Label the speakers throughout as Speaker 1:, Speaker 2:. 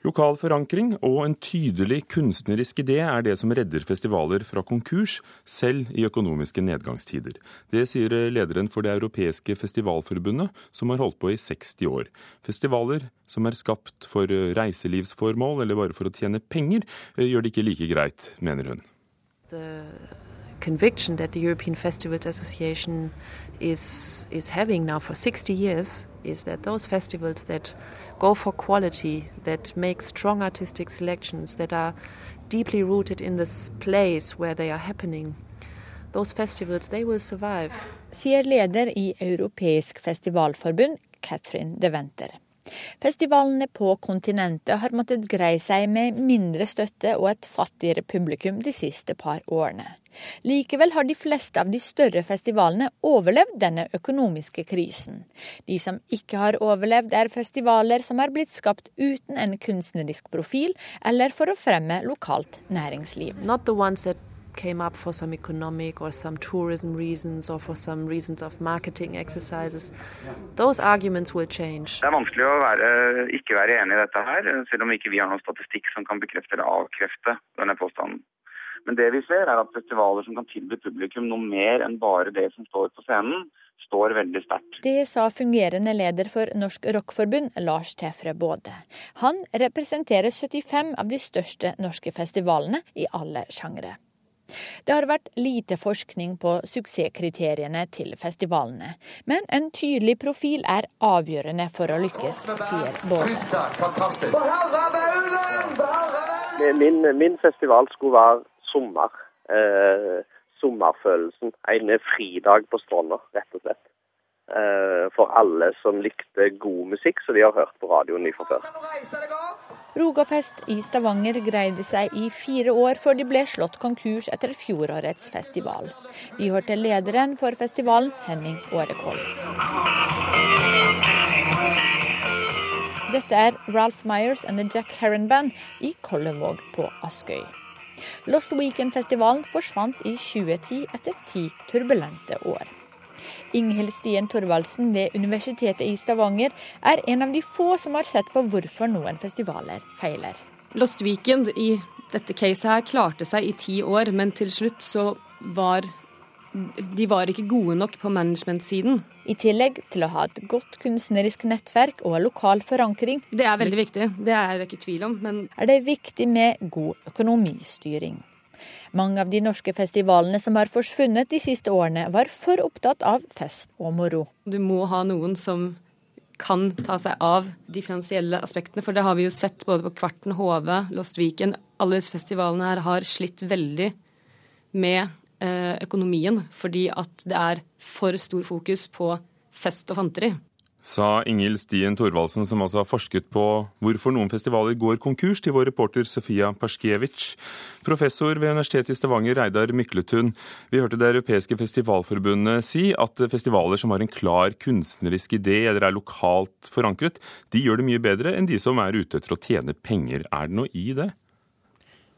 Speaker 1: Lokal forankring og en tydelig kunstnerisk idé er det som redder festivaler fra konkurs, selv i økonomiske nedgangstider. Det sier lederen for det europeiske festivalforbundet, som har holdt på i 60 år. Festivaler som er skapt for reiselivsformål eller bare for å tjene penger, gjør det ikke like greit, mener hun.
Speaker 2: The conviction that the European Festivals Association is, is having now for 60 years is that those festivals that go for quality, that make strong artistic selections, that are deeply rooted in this place where they are happening, those festivals, they will survive.
Speaker 3: Sier leder i Europeisk festivalforbund, Catherine de Venter. Festivalene på kontinentet har måttet greie seg med mindre støtte og et fattigere publikum de siste par årene. Likevel har de fleste av de større festivalene overlevd denne økonomiske krisen. De som ikke har overlevd, er festivaler som har blitt skapt uten en kunstnerisk profil, eller for å fremme lokalt næringsliv.
Speaker 2: Not the ones that came up for some economic or some tourism reasons or for some reasons of marketing exercises. Those arguments will change.
Speaker 4: Det er vanskelig å være, ikke være enig i dette her, selv om ikke vi har noen statistikk som kan bekrefte eller avkrefte denne påstanden. Men det vi ser er at festivaler som kan tilby publikum noe mer enn bare det som står på scenen, står veldig sterkt.
Speaker 3: Det sa fungerende leder for Norsk Rockforbund, Lars Tefre Både. Han representerer 75 av de største norske festivalene i alle sjangre. Det har vært lite forskning på suksesskriteriene til festivalene, men en tydelig profil er avgjørende for å lykkes, sier Bård.
Speaker 5: Min, min, festival skulle være sommer. Eh, sommerfølelsen. En fridag på stranda, rett og slett. Eh, for alle som likte god musikk, som de har hørt på radioen fra før.
Speaker 3: Rogafest i Stavanger greide seg i fire år før de ble slått konkurs etter fjorårets festival. Vi hørte lederen for festivalen, Henning Årekoll. Dette er Ralph Myers and the Jack Heron Band i Kollevåg på Askøy. Lost Weekend-festivalen forsvant i 2010 etter ti turbulente år. Inghild Stien Thorvaldsen ved Universitetet i Stavanger er en av de få som har sett på hvorfor noen festivaler feiler.
Speaker 6: Lost Weekend i dette caset her klarte seg i ti år, men til slutt så var de var ikke gode nok på management-siden.
Speaker 3: I tillegg til å ha et godt kunstnerisk nettverk og lokal forankring.
Speaker 6: Det er veldig viktig, det er jeg ikke tvil om. Men
Speaker 3: er det viktig med god økonomistyring. Mange av de norske festivalene som har forsvunnet de siste årene, var for opptatt av fest og moro.
Speaker 6: Du må ha noen som kan ta seg av de finansielle aspektene, for det har vi jo sett både på Kvarten, Hove, Lost Viken. Alle disse festivalene her har slitt veldig med eh, økonomien, fordi at det er for stor fokus på fest og fanteri
Speaker 1: sa Inghild Stien Thorvaldsen, som altså har forsket på hvorfor noen festivaler går konkurs, til vår reporter Sofia Perskiewicz. Professor ved Universitetet i Stavanger, Reidar Mykletun. Vi hørte Det europeiske festivalforbundet si at festivaler som har en klar kunstnerisk idé eller er lokalt forankret, de gjør det mye bedre enn de som er ute etter å tjene penger. Er det noe i det?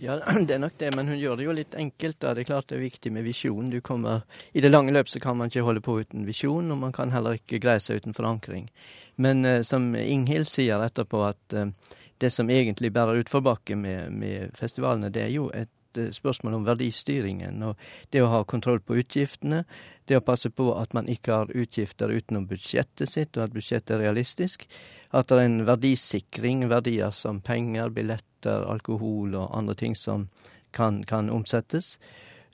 Speaker 7: Ja, det er nok det, men hun gjør det jo litt enkelt. da. Det er klart det er viktig med visjon. Du kommer, I det lange løp så kan man ikke holde på uten visjon, og man kan heller ikke greie seg uten forankring. Men uh, som Inghild sier etterpå, at uh, det som egentlig bærer utforbakke med, med festivalene, det er jo et uh, spørsmål om verdistyringen. Og det å ha kontroll på utgiftene, det å passe på at man ikke har utgifter utenom budsjettet sitt, og at budsjettet er realistisk. At det er en verdisikring, verdier som penger, billetter, alkohol og andre ting som kan, kan omsettes.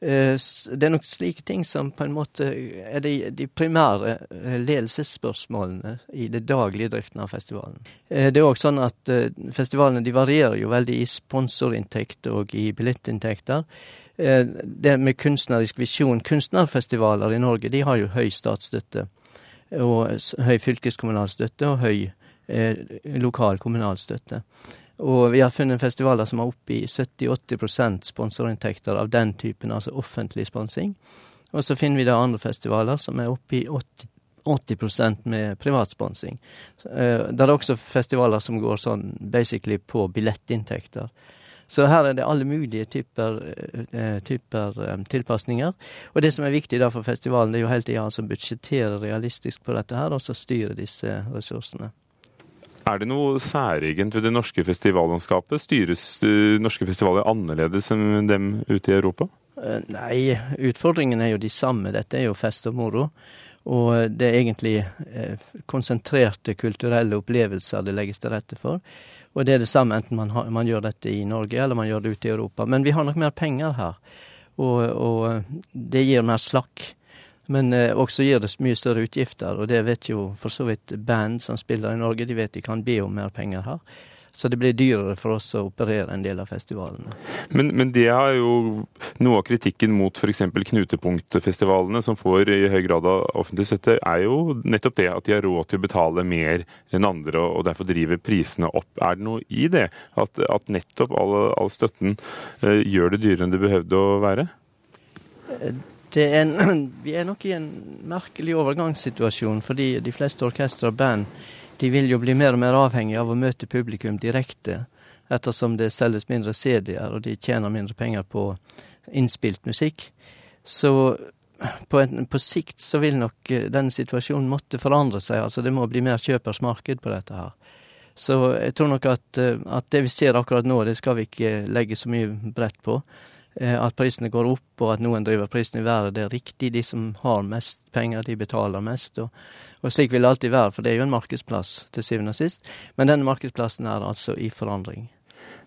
Speaker 7: Eh, det er nok slike ting som på en måte er de, de primære eh, ledelsesspørsmålene i det daglige driften av festivalen. Eh, det er òg sånn at festivalene varierer jo veldig i sponsorinntekter og i billettinntekter. Det med kunstnerisk visjon Kunstnerfestivaler i Norge de har jo høy statsstøtte og høy fylkeskommunal støtte og høy lokal kommunal støtte. Og vi har funnet festivaler som har oppe i 70-80% sponsorinntekter av den typen, altså offentlig sponsing. Og så finner vi da andre festivaler som er oppe i 80 80 med privatsponsing. Uh, det er også festivaler som går sånn basically på billettinntekter. Så her er det alle mulige typer, uh, typer um, tilpasninger. Og det som er viktig da for festivalen, det er jo hele tida altså budsjettere realistisk på dette her, og så styre disse ressursene.
Speaker 1: Er det noe særegent ved det norske festivallandskapet? Styres norske festivaler annerledes enn dem ute i Europa?
Speaker 7: Nei, utfordringene er jo de samme. Dette er jo fest og moro. Og det er egentlig konsentrerte kulturelle opplevelser det legges til rette for. Og det er det samme enten man, har, man, gjør dette i Norge eller man gjør det ute i Europa. Men vi har nok mer penger her, og, og det gir mer slakk. Men eh, også gir det mye større utgifter, og det vet jo for så vidt band som spiller i Norge. De vet de kan be om mer penger her. Så det blir dyrere for oss å operere en del av festivalene.
Speaker 1: Men, men det er jo noe av kritikken mot f.eks. knutepunktfestivalene, som får i høy grad av offentlig støtte, er jo nettopp det at de har råd til å betale mer enn andre, og derfor driver prisene opp. Er det noe i det? At, at nettopp all, all støtten uh, gjør det dyrere enn det behøvde å være?
Speaker 7: Er en, vi er nok i en merkelig overgangssituasjon, fordi de fleste orkestre og band de vil jo bli mer og mer avhengig av å møte publikum direkte, ettersom det selges mindre CD-er, og de tjener mindre penger på innspilt musikk. Så på, en, på, sikt så vil nok eh, denne situasjonen måtte forandre seg. Altså det må bli mer kjøpers marked på dette her. Så jeg tror nok at, eh, at det vi ser akkurat nå, det skal vi ikke legge så mye brett på. Eh, at prisene går opp, og at noen driver prisene i været, det er riktig. De som har mest penger, de betaler mest. Og, og slik vil det alltid være, for det er jo en markedsplass til syvende og sist. Men denne markedsplassen er altså i forandring.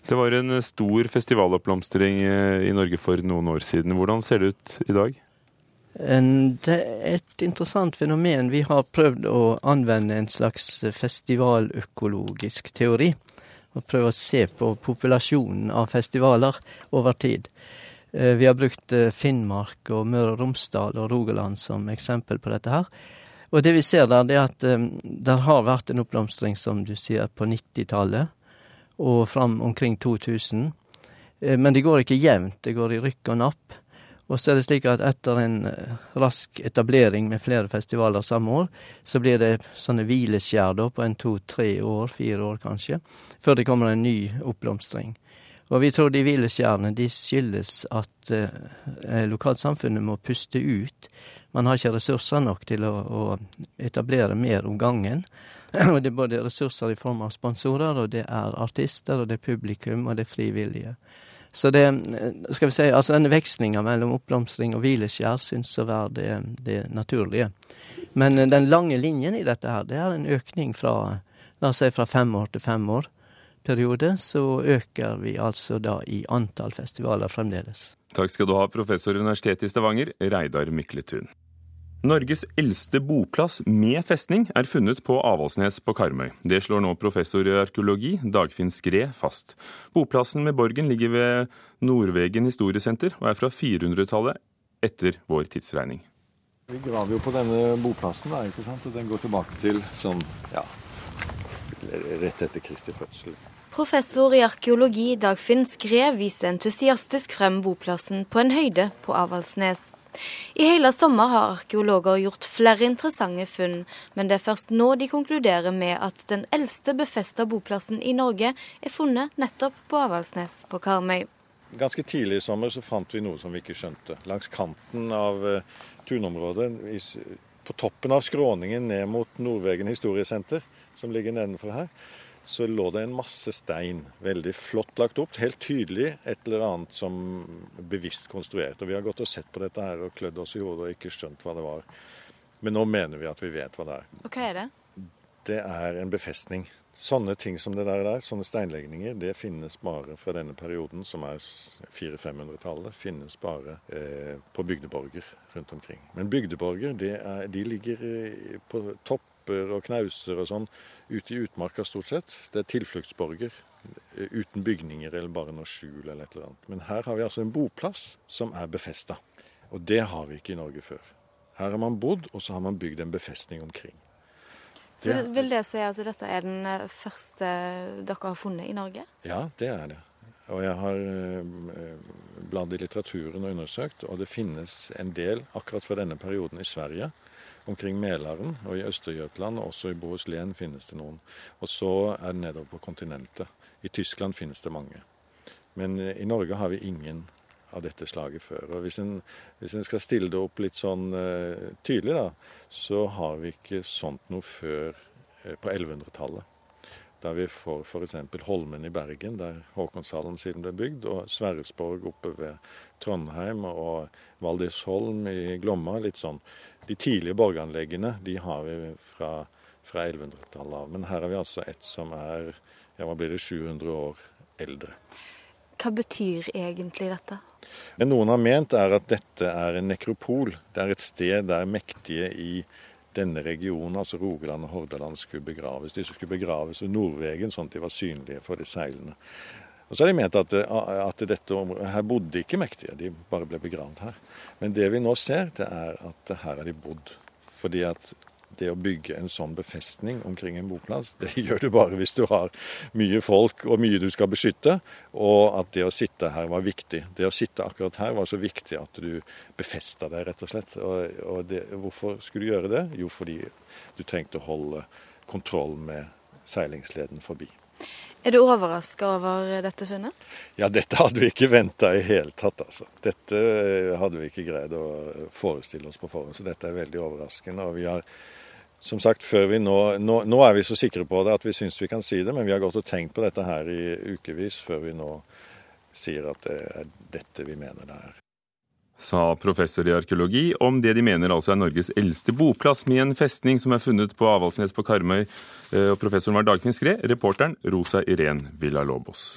Speaker 1: Det var en stor festivaloppblomstring eh, i Norge for noen år siden. Hvordan ser det ut i dag?
Speaker 7: Det er et interessant fenomen. Vi har prøvd å anvende en slags festivaløkologisk teori og prøve å se på populasjonen av festivaler over tid. Eh, vi har brukt eh, Finnmark og Møre og Romsdal og Rogaland som eksempel på dette her. Og det vi ser der, det er at um, det har vært en oppblomstring, som du sier, på 90-tallet og fram omkring 2000. Men det går ikke jevnt, det går i rykk og napp. Og så er det slik at etter en eh, rask etablering med flere festivaler samme år, så blir det sånne hvileskjær da på en to-tre år, fire år kanskje, før det kommer en ny oppblomstring. Og vi tror de hvileskjærene de skyldes at eh, lokalsamfunnet må puste ut. Man har ikke ressurser nok til å, å etablere mer om gangen. Og det er både ressurser i form av sponsorer, og det er artister, og det er publikum, og det er frivillige. Så det, skal vi si, altså denne vekslinga mellom oppblomstring og hvileskjær syns å være det, det, naturlige. Men eh, den lange linjen i dette her, det er en økning fra la oss si fra fem år til fem år periode, så øker vi altså da i antall festivaler fremdeles.
Speaker 1: Takk skal du ha, professor ved Universitetet i Stavanger, Reidar Mykletun. Norges eldste boplass med festning er funnet på Avaldsnes på Karmøy. Det slår nå professor i arkeologi Dagfinn Skred fast. Boplassen med borgen ligger ved Nordvegen historiesenter og er fra 400-tallet etter vår tidsregning.
Speaker 8: Vi graver jo på denne boplassen, da, ikke sant? og den går tilbake til sånn, ja, rett etter Kristi fødsel.
Speaker 9: Professor i arkeologi Dagfinn Skred viser entusiastisk frem boplassen på en høyde på Avaldsnes. I hele sommer har arkeologer gjort flere interessante funn, men det er først nå de konkluderer med at den eldste befesta boplassen i Norge er funnet nettopp på Avaldsnes på Karmøy.
Speaker 8: Ganske tidlig i sommer så fant vi noe som vi ikke skjønte. Langs kanten av uh, tunområdet, på toppen av skråningen ned mot Nordvegen historiesenter, som ligger nedenfor her, så lå det en masse stein. Veldig flott lagt opp. Helt tydelig et eller annet som bevisst konstruert. Og Vi har gått og sett på dette her og klødd oss i hodet og ikke skjønt hva det var. Men nå mener vi at vi vet hva det er.
Speaker 9: Og hva er det?
Speaker 8: Det er en befestning. Sånne ting som det der, der sånne steinlegninger, det finnes bare fra denne perioden, som er 400-500-tallet. Finnes bare eh, på bygdeborger rundt omkring. Men bygdeborger de, er, de ligger eh, på topp kropper og knauser og sånn ute i utmarka stort sett. Det er tilfluktsborger eh, uten bygninger eller bare noe skjul eller et eller annet. Men her har vi altså en boplass som er befesta. Og det har vi ikke i Norge før. Her har man bodd, og så har man bygd en befestning omkring.
Speaker 9: Så Vil det si at dette er den eh, første dere har funnet i Norge?
Speaker 8: Ja, det er det. Og jeg har eh, bladd i litteraturen og undersøkt, og det finnes en del akkurat fra denne perioden i Sverige omkring Mælaren og i Østergøtland, og også i Bohuslän finnes det noen. Og så er det nedover på kontinentet. I Tyskland finnes det mange. Men eh, i Norge har vi ingen av dette slaget før. Og Hvis en, hvis en skal stille det opp litt sånn uh, tydelig, da, så har vi ikke sånt noe før uh, på 1100-tallet. Da vi får f.eks. Holmen i Bergen, der Håkonshallen siden ble bygd, og Sverresborg oppe ved Trondheim og Valdisholm i Glomma. litt sånn. De tidlige borganleggene de har vi fra, fra 1100-tallet av. Men her har vi altså et som er ja, hva blir det, 700 år eldre.
Speaker 9: Hva betyr egentlig dette?
Speaker 8: Det noen har ment, er at dette er en nekropol. Det er et sted der mektige i denne regionen, altså Rogaland og Hordaland, skulle begraves. De skulle begraves ved Nordvegen, sånn at de var synlige for de seilende. Og så har de ment at, at dette, her bodde ikke mektige, de bare ble begravd her. Men det vi nå ser, det er at her har de bodd. Fordi at det å bygge en sånn befestning omkring en boplass, det gjør du bare hvis du har mye folk og mye du skal beskytte, og at det å sitte her var viktig. Det å sitte akkurat her var så viktig at du befesta deg, rett og slett. Og, og det, hvorfor skulle du gjøre det? Jo, fordi du trengte å holde kontroll med seilingsleden forbi.
Speaker 9: Er du overraska over dette funnet?
Speaker 8: Ja, dette hadde vi ikke venta i hele tatt, altså. Dette hadde vi ikke greid å forestille oss på forhånd, så dette er veldig overraskende. Og vi har som sagt, nå, nå, nå, er vi så sikre på det at vi syns vi kan si det, men vi har gått og tenkt på dette her i ukevis før vi nå sier at det er dette vi mener det er.
Speaker 1: Sa professor i arkeologi om det de mener altså er Norges eldste boplass med en festning som er funnet på Avaldsnes på Karmøy. Eh, professoren var Dagfinn Skred, reporteren Rosa Irén Villalobos.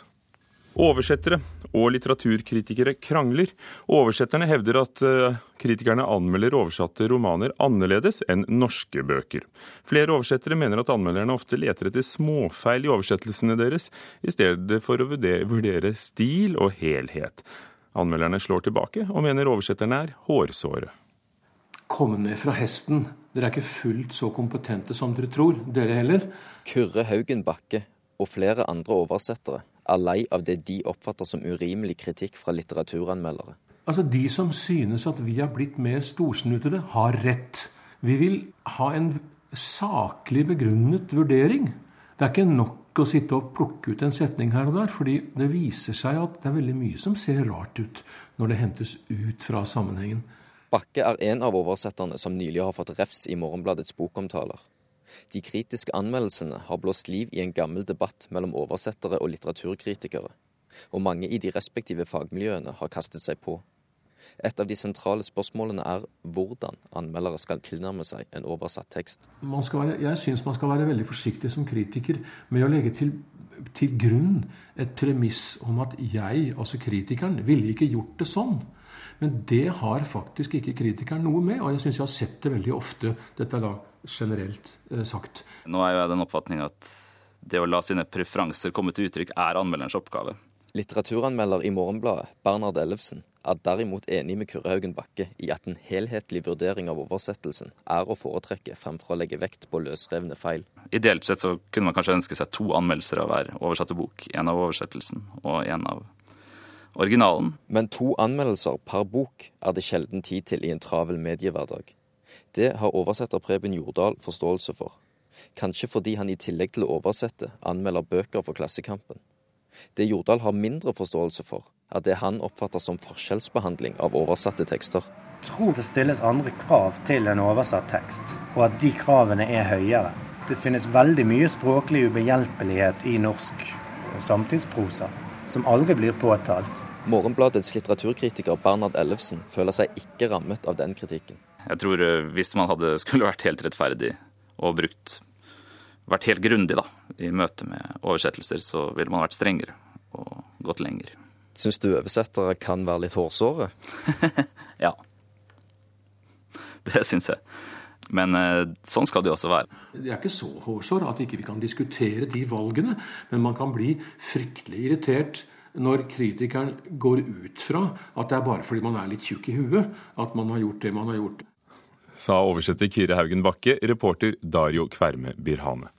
Speaker 1: Oversettere og litteraturkritikere krangler. Oversetterne hevder at eh, kritikerne anmelder oversatte romaner annerledes enn norske bøker. Flere oversettere mener at anmelderne ofte leter etter småfeil i oversettelsene deres, i stedet for å vurdere stil og helhet. Anmelderne slår tilbake og mener oversetterne er hårsåre.
Speaker 10: Kom ned fra hesten. Dere er ikke fullt så kompetente som dere tror, dere heller.
Speaker 11: Kurre Haugen Bakke og flere andre oversettere er lei av det de oppfatter som urimelig kritikk fra litteraturanmeldere.
Speaker 10: Altså, De som synes at vi har blitt mer storsnutede, har rett. Vi vil ha en saklig begrunnet vurdering. Det er ikke nok å sitte og plukke ut en setning her og der, fordi det viser seg at det er veldig mye som ser rart ut når det hentes ut fra sammenhengen.
Speaker 11: Bakke er en av oversetterne som nylig har fått refs i Morgenbladets bokomtaler. De kritiske anmeldelsene har blåst liv i en gammel debatt mellom oversettere og litteraturkritikere, og mange i de respektive fagmiljøene har kastet seg på. Et av de sentrale spørsmålene er hvordan anmeldere skal tilnærme seg en oversatt tekst.
Speaker 10: Være, jeg syns man skal være veldig forsiktig som kritiker med å legge til, til grunn et premiss om at jeg, altså kritikeren, ville ikke gjort det sånn. Men det har faktisk ikke kritikeren noe med, og jeg syns jeg har sett det veldig ofte. Dette er da generelt eh, sagt.
Speaker 12: Nå er jo jeg den oppfatning at det å la sine preferanser komme til uttrykk er anmelderens oppgave.
Speaker 11: Litteraturanmelder i Morgenbladet, Bernhard Ellefsen, er derimot enig med Kyrre Haugen Bakke i at en helhetlig vurdering av oversettelsen er å foretrekke fremfor å legge vekt på løsrevne feil.
Speaker 12: Ideelt sett så kunne man kanskje ønske seg to anmeldelser av hver oversatte bok. En av oversettelsen og en av originalen.
Speaker 11: Men to anmeldelser per bok er det sjelden tid til i en travel mediehverdag. Det har oversetter Preben Jordal forståelse for. Kanskje fordi han i tillegg til å oversette anmelder bøker for Klassekampen. Det Jordal har mindre forståelse for, er det han oppfatter som forskjellsbehandling av oversatte tekster.
Speaker 13: Jeg tror det stilles andre krav til en oversatt tekst, og at de kravene er høyere. Det finnes veldig mye språklig ubehjelpelighet i norsk samtidsprosa som aldri blir påtalt.
Speaker 11: Morgenbladets litteraturkritiker Bernhard Ellefsen føler seg ikke rammet av den kritikken.
Speaker 12: Jeg tror eh, hvis man hadde, skulle vært helt rettferdig og brukt vært helt grundig da, i møte med oversettelser, så ville man vært strengere og gått lenger.
Speaker 11: Syns du oversettere kan være litt hårsåre?
Speaker 12: ja. Det syns jeg. Men eh, sånn skal det jo også være.
Speaker 10: Det er ikke så hårsår at ikke vi ikke kan diskutere de valgene, men man kan bli fryktelig irritert når kritikeren går ut fra at det er bare fordi man er litt tjukk i huet at man har gjort det man har gjort.
Speaker 1: Sa oversetter Kyrre Haugen Bakke, reporter Dario Kverme Birhane.